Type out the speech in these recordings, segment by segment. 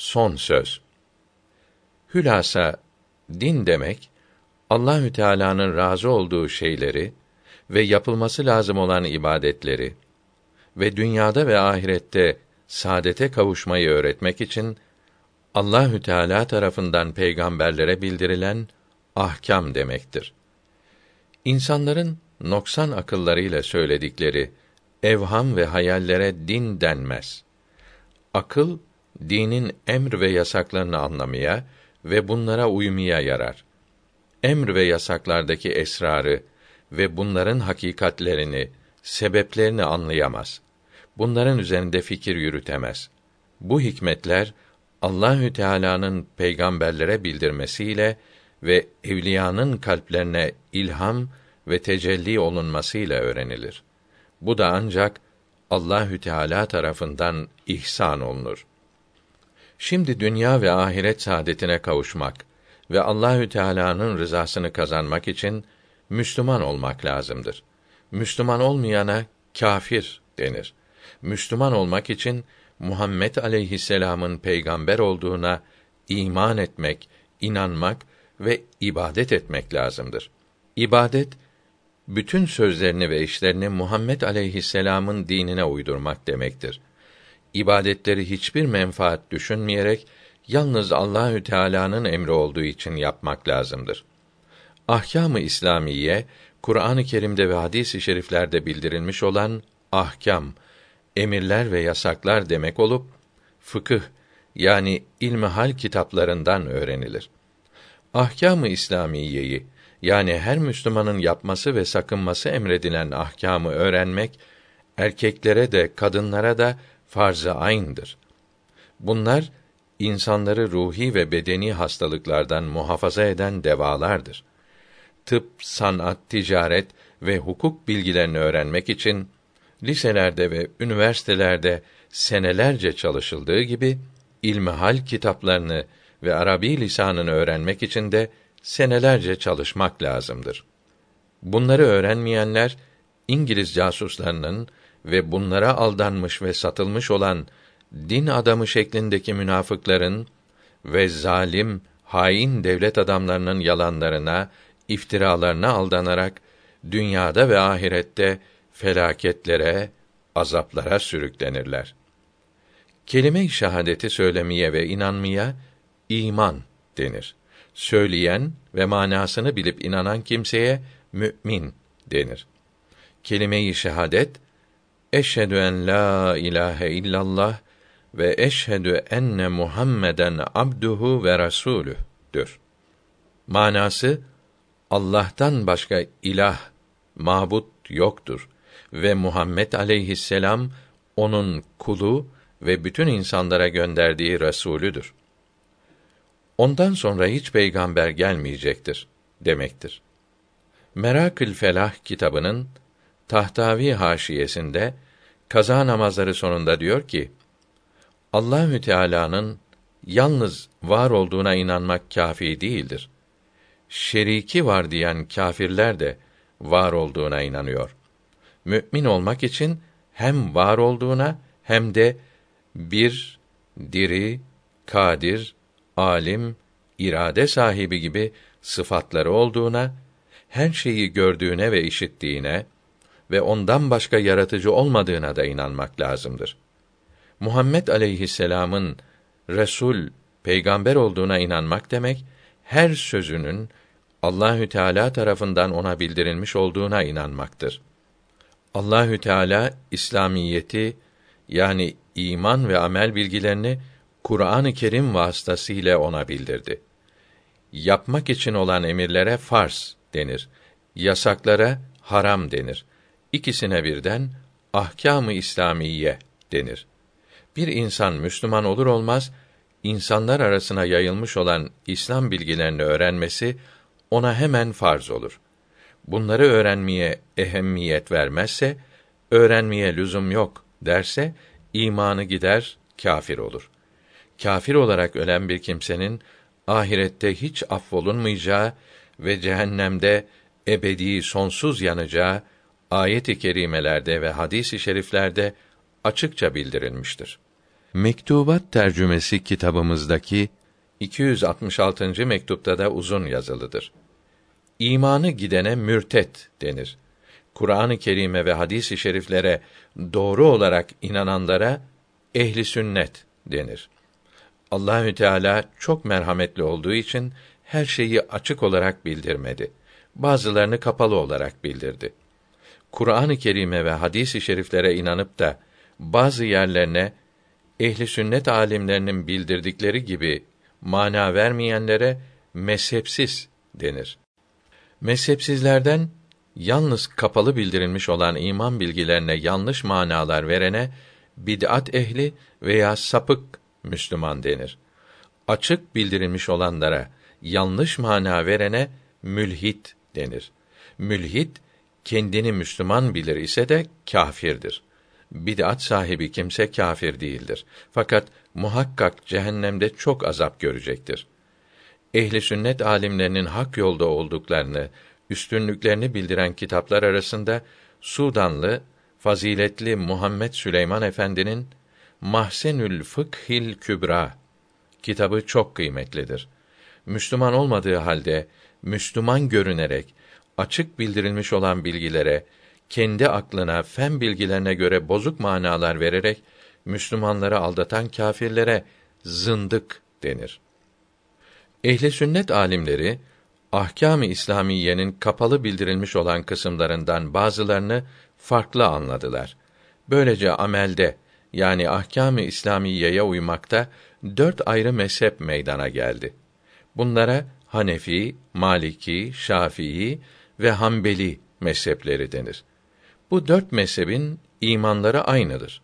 Son söz. Hülasa din demek Allahü Teala'nın razı olduğu şeyleri ve yapılması lazım olan ibadetleri ve dünyada ve ahirette saadete kavuşmayı öğretmek için Allahü Teala tarafından peygamberlere bildirilen ahkam demektir. İnsanların noksan akıllarıyla söyledikleri evham ve hayallere din denmez. Akıl dinin emr ve yasaklarını anlamaya ve bunlara uymaya yarar. Emr ve yasaklardaki esrarı ve bunların hakikatlerini, sebeplerini anlayamaz. Bunların üzerinde fikir yürütemez. Bu hikmetler Allahü Teala'nın peygamberlere bildirmesiyle ve evliyanın kalplerine ilham ve tecelli olunmasıyla öğrenilir. Bu da ancak Allahü Teala tarafından ihsan olunur. Şimdi dünya ve ahiret saadetine kavuşmak ve Allahü Teala'nın rızasını kazanmak için Müslüman olmak lazımdır. Müslüman olmayana kafir denir. Müslüman olmak için Muhammed aleyhisselam'ın peygamber olduğuna iman etmek, inanmak ve ibadet etmek lazımdır. İbadet bütün sözlerini ve işlerini Muhammed aleyhisselam'ın dinine uydurmak demektir. İbadetleri hiçbir menfaat düşünmeyerek yalnız Allahü Teala'nın emri olduğu için yapmak lazımdır. Ahkâm-ı İslamiye Kur'an-ı Kerim'de ve hadis-i şeriflerde bildirilmiş olan ahkam, emirler ve yasaklar demek olup fıkıh yani ilmihal kitaplarından öğrenilir. Ahkâm-ı İslamiyeyi yani her Müslümanın yapması ve sakınması emredilen ahkamı öğrenmek erkeklere de kadınlara da farz-ı ayn'dır. Bunlar insanları ruhi ve bedeni hastalıklardan muhafaza eden devalardır. Tıp, sanat, ticaret ve hukuk bilgilerini öğrenmek için liselerde ve üniversitelerde senelerce çalışıldığı gibi ilmihal kitaplarını ve Arabi lisanını öğrenmek için de senelerce çalışmak lazımdır. Bunları öğrenmeyenler İngiliz casuslarının ve bunlara aldanmış ve satılmış olan din adamı şeklindeki münafıkların ve zalim, hain devlet adamlarının yalanlarına, iftiralarına aldanarak dünyada ve ahirette felaketlere, azaplara sürüklenirler. Kelime-i şahadeti söylemeye ve inanmaya iman denir. Söyleyen ve manasını bilip inanan kimseye mümin denir. Kelime-i şehadet eşhedü en la ilahe illallah ve eşhedü enne Muhammeden abduhu ve rasulüdür. Manası Allah'tan başka ilah, mabut yoktur ve Muhammed aleyhisselam onun kulu ve bütün insanlara gönderdiği resulüdür. Ondan sonra hiç peygamber gelmeyecektir demektir. Merakül Felah kitabının Tahtavi haşiyesinde kaza namazları sonunda diyor ki: Allahü Teala'nın yalnız var olduğuna inanmak kafi değildir. Şeriki var diyen kâfirler de var olduğuna inanıyor. Mümin olmak için hem var olduğuna hem de bir, diri, kadir, alim, irade sahibi gibi sıfatları olduğuna, her şeyi gördüğüne ve işittiğine ve ondan başka yaratıcı olmadığına da inanmak lazımdır. Muhammed aleyhisselam'ın resul, peygamber olduğuna inanmak demek her sözünün Allahü Teala tarafından ona bildirilmiş olduğuna inanmaktır. Allahü Teala İslamiyeti yani iman ve amel bilgilerini Kur'an-ı Kerim vasıtasıyla ona bildirdi. Yapmak için olan emirlere farz denir. Yasaklara haram denir. İkisine birden ahkâm-ı İslamiye denir. Bir insan Müslüman olur olmaz insanlar arasına yayılmış olan İslam bilgilerini öğrenmesi ona hemen farz olur. Bunları öğrenmeye ehemmiyet vermezse, öğrenmeye lüzum yok derse imanı gider, kâfir olur. Kâfir olarak ölen bir kimsenin ahirette hiç affolunmayacağı ve cehennemde ebedi sonsuz yanacağı ayet-i kerimelerde ve hadis-i şeriflerde açıkça bildirilmiştir. Mektubat tercümesi kitabımızdaki 266. mektupta da uzun yazılıdır. İmanı gidene mürtet denir. Kur'an-ı Kerim'e ve hadis-i şeriflere doğru olarak inananlara ehli sünnet denir. Allahü Teala çok merhametli olduğu için her şeyi açık olarak bildirmedi. Bazılarını kapalı olarak bildirdi. Kur'an-ı Kerim'e ve hadis-i şeriflere inanıp da bazı yerlerine ehli sünnet alimlerinin bildirdikleri gibi mana vermeyenlere mezhepsiz denir. Mezhepsizlerden yalnız kapalı bildirilmiş olan iman bilgilerine yanlış manalar verene bid'at ehli veya sapık Müslüman denir. Açık bildirilmiş olanlara yanlış mana verene mülhit denir. Mülhit kendini Müslüman bilir ise de kâfirdir. Bid'at sahibi kimse kâfir değildir. Fakat muhakkak cehennemde çok azap görecektir. Ehli sünnet alimlerinin hak yolda olduklarını, üstünlüklerini bildiren kitaplar arasında Sudanlı faziletli Muhammed Süleyman Efendi'nin Mahsenül Fıkhil Kübra kitabı çok kıymetlidir. Müslüman olmadığı halde Müslüman görünerek açık bildirilmiş olan bilgilere kendi aklına, fen bilgilerine göre bozuk manalar vererek Müslümanları aldatan kâfirlere zındık denir. Ehli sünnet alimleri ahkâm-ı İslamiyenin kapalı bildirilmiş olan kısımlarından bazılarını farklı anladılar. Böylece amelde yani ahkâm-ı İslamiyeye uymakta dört ayrı mezhep meydana geldi. Bunlara Hanefi, Maliki, Şafii ve Hanbeli mezhepleri denir. Bu dört mezhebin imanları aynıdır.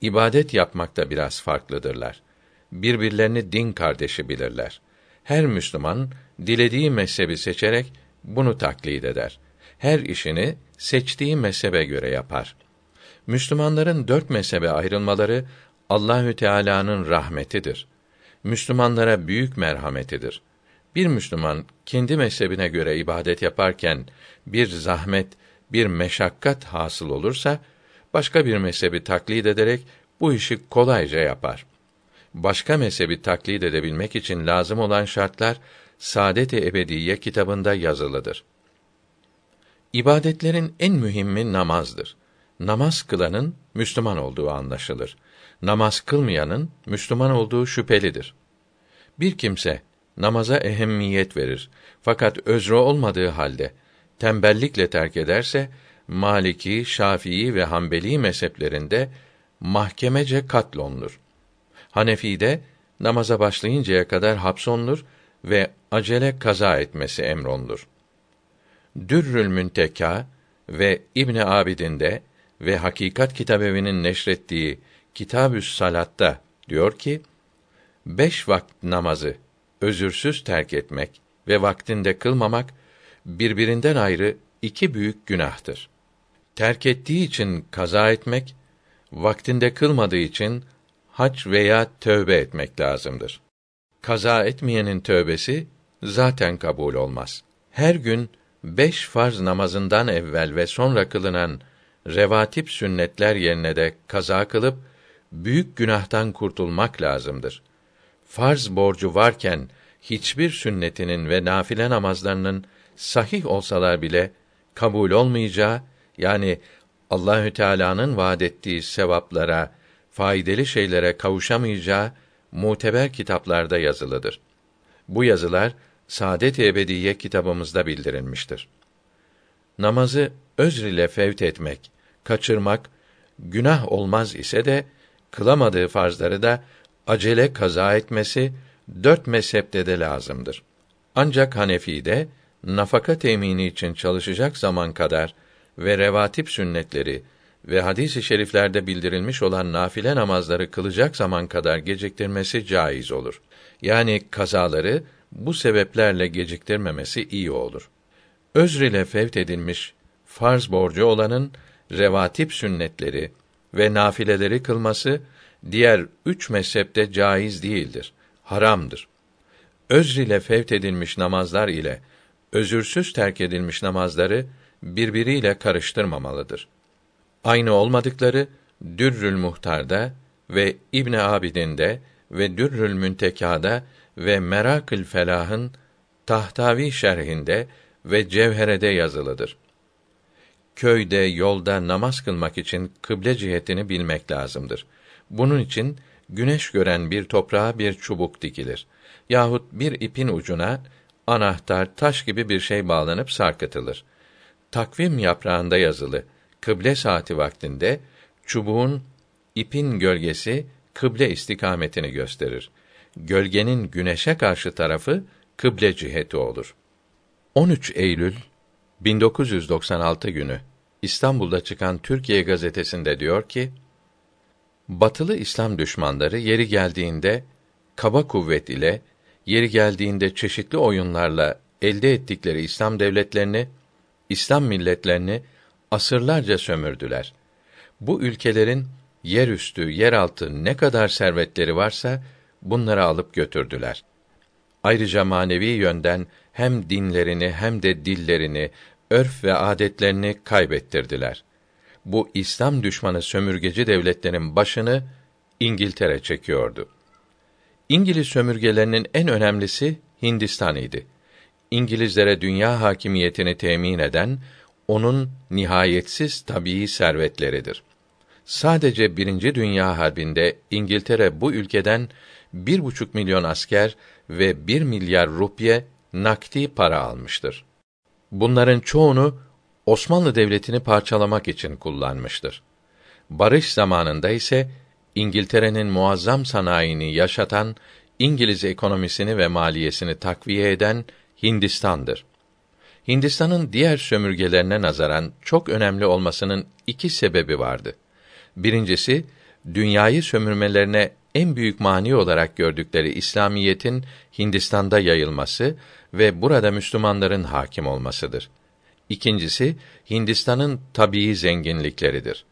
İbadet yapmakta biraz farklıdırlar. Birbirlerini din kardeşi bilirler. Her Müslüman dilediği mezhebi seçerek bunu taklit eder. Her işini seçtiği mezhebe göre yapar. Müslümanların dört mezhebe ayrılmaları Allahü Teala'nın rahmetidir. Müslümanlara büyük merhametidir. Bir Müslüman kendi mezhebine göre ibadet yaparken bir zahmet, bir meşakkat hasıl olursa başka bir mezhebi taklit ederek bu işi kolayca yapar. Başka mezhebi taklit edebilmek için lazım olan şartlar Saadet-i Ebediye kitabında yazılıdır. İbadetlerin en mühimi namazdır. Namaz kılanın Müslüman olduğu anlaşılır. Namaz kılmayanın Müslüman olduğu şüphelidir. Bir kimse namaza ehemmiyet verir fakat özrü olmadığı halde tembellikle terk ederse Maliki, Şafii ve Hanbeli mezheplerinde mahkemece katlonlur. Hanefi'de namaza başlayıncaya kadar hapsonlur ve acele kaza etmesi emrolunur. Dürrül Münteka ve İbn Abidin'de ve Hakikat Kitabevi'nin neşrettiği Kitabü's Salat'ta diyor ki: Beş vakit namazı özürsüz terk etmek ve vaktinde kılmamak birbirinden ayrı iki büyük günahtır. Terk ettiği için kaza etmek, vaktinde kılmadığı için hac veya tövbe etmek lazımdır. Kaza etmeyenin tövbesi zaten kabul olmaz. Her gün beş farz namazından evvel ve sonra kılınan revatip sünnetler yerine de kaza kılıp büyük günahtan kurtulmak lazımdır. Farz borcu varken hiçbir sünnetinin ve nafile namazlarının sahih olsalar bile kabul olmayacağı yani Allahü Teala'nın vaad ettiği sevaplara, faydalı şeylere kavuşamayacağı muteber kitaplarda yazılıdır. Bu yazılar Saadet-i Ebediye kitabımızda bildirilmiştir. Namazı özr ile fevt etmek, kaçırmak günah olmaz ise de kılamadığı farzları da acele kaza etmesi dört mezhepte de lazımdır. Ancak Hanefi'de nafaka temini için çalışacak zaman kadar ve revatip sünnetleri ve hadis-i şeriflerde bildirilmiş olan nafile namazları kılacak zaman kadar geciktirmesi caiz olur. Yani kazaları bu sebeplerle geciktirmemesi iyi olur. Özr ile fevt edilmiş farz borcu olanın revatip sünnetleri ve nafileleri kılması diğer üç mezhepte caiz değildir, haramdır. Özr ile fevt edilmiş namazlar ile özürsüz terk edilmiş namazları birbiriyle karıştırmamalıdır. Aynı olmadıkları Dürrül Muhtar'da ve İbn Abidin'de ve Dürrül Müntekâ'da ve Merakül Felah'ın Tahtavi şerhinde ve Cevhere'de yazılıdır. Köyde, yolda namaz kılmak için kıble cihetini bilmek lazımdır. Bunun için güneş gören bir toprağa bir çubuk dikilir. Yahut bir ipin ucuna anahtar, taş gibi bir şey bağlanıp sarkıtılır. Takvim yaprağında yazılı kıble saati vaktinde çubuğun ipin gölgesi kıble istikametini gösterir. Gölgenin güneşe karşı tarafı kıble ciheti olur. 13 Eylül 1996 günü İstanbul'da çıkan Türkiye gazetesinde diyor ki: Batılı İslam düşmanları yeri geldiğinde kaba kuvvet ile, yeri geldiğinde çeşitli oyunlarla elde ettikleri İslam devletlerini, İslam milletlerini asırlarca sömürdüler. Bu ülkelerin yerüstü, yeraltı ne kadar servetleri varsa bunları alıp götürdüler. Ayrıca manevi yönden hem dinlerini hem de dillerini, örf ve adetlerini kaybettirdiler. Bu İslam düşmanı sömürgeci devletlerin başını İngiltere çekiyordu. İngiliz sömürgelerinin en önemlisi Hindistan idi. İngilizlere dünya hakimiyetini temin eden onun nihayetsiz tabii servetleridir. Sadece Birinci Dünya Harbi'nde İngiltere bu ülkeden bir buçuk milyon asker ve bir milyar rupye nakdi para almıştır. Bunların çoğunu Osmanlı Devleti'ni parçalamak için kullanmıştır. Barış zamanında ise İngiltere'nin muazzam sanayini yaşatan, İngiliz ekonomisini ve maliyesini takviye eden Hindistan'dır. Hindistan'ın diğer sömürgelerine nazaran çok önemli olmasının iki sebebi vardı. Birincisi, dünyayı sömürmelerine en büyük mani olarak gördükleri İslamiyetin Hindistan'da yayılması ve burada Müslümanların hakim olmasıdır. İkincisi, Hindistan'ın tabii zenginlikleridir.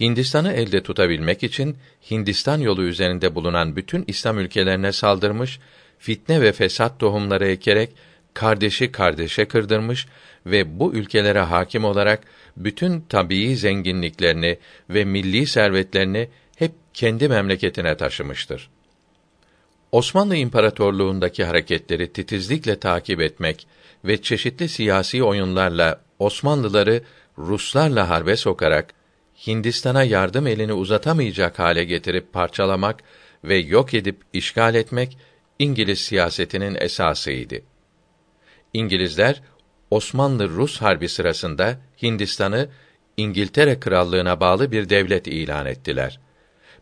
Hindistan'ı elde tutabilmek için Hindistan yolu üzerinde bulunan bütün İslam ülkelerine saldırmış, fitne ve fesat tohumları ekerek kardeşi kardeşe kırdırmış ve bu ülkelere hakim olarak bütün tabii zenginliklerini ve milli servetlerini hep kendi memleketine taşımıştır. Osmanlı İmparatorluğundaki hareketleri titizlikle takip etmek ve çeşitli siyasi oyunlarla Osmanlıları Ruslarla harbe sokarak Hindistan'a yardım elini uzatamayacak hale getirip parçalamak ve yok edip işgal etmek İngiliz siyasetinin esasıydı. İngilizler Osmanlı-Rus harbi sırasında Hindistan'ı İngiltere krallığına bağlı bir devlet ilan ettiler.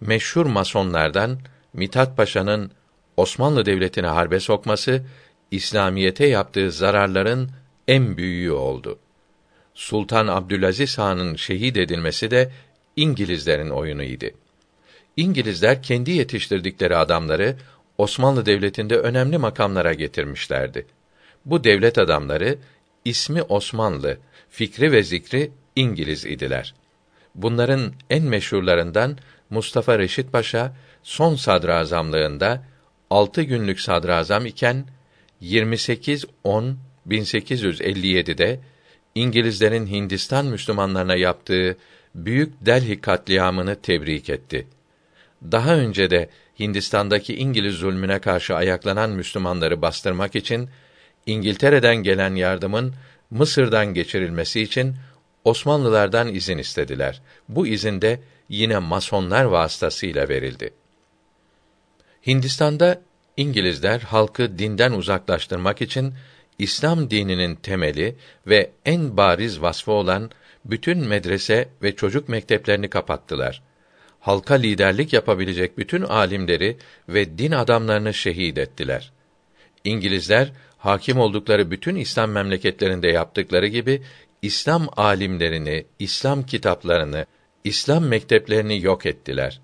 Meşhur masonlardan Mithat Paşa'nın Osmanlı devletini harbe sokması İslamiyete yaptığı zararların en büyüğü oldu. Sultan Abdülaziz Han'ın şehit edilmesi de İngilizlerin oyunuydu. İngilizler kendi yetiştirdikleri adamları Osmanlı devletinde önemli makamlara getirmişlerdi. Bu devlet adamları ismi Osmanlı, fikri ve zikri İngiliz idiler. Bunların en meşhurlarından Mustafa Reşit Paşa son sadrazamlığında altı günlük sadrazam iken 28 10 1857'de İngilizlerin Hindistan Müslümanlarına yaptığı büyük Delhi katliamını tebrik etti. Daha önce de Hindistan'daki İngiliz zulmüne karşı ayaklanan Müslümanları bastırmak için İngiltere'den gelen yardımın Mısır'dan geçirilmesi için Osmanlılardan izin istediler. Bu izin de yine masonlar vasıtasıyla verildi. Hindistan'da İngilizler halkı dinden uzaklaştırmak için İslam dininin temeli ve en bariz vasfı olan bütün medrese ve çocuk mekteplerini kapattılar. Halka liderlik yapabilecek bütün alimleri ve din adamlarını şehit ettiler. İngilizler hakim oldukları bütün İslam memleketlerinde yaptıkları gibi İslam alimlerini, İslam kitaplarını, İslam mekteplerini yok ettiler.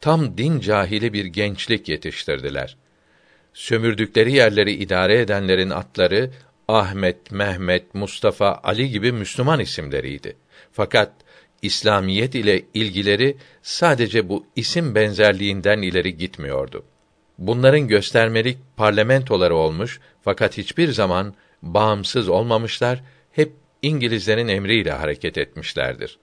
Tam din cahili bir gençlik yetiştirdiler. Sömürdükleri yerleri idare edenlerin atları Ahmet, Mehmet, Mustafa, Ali gibi Müslüman isimleriydi. Fakat İslamiyet ile ilgileri sadece bu isim benzerliğinden ileri gitmiyordu. Bunların göstermelik parlamentoları olmuş fakat hiçbir zaman bağımsız olmamışlar, hep İngilizlerin emriyle hareket etmişlerdir.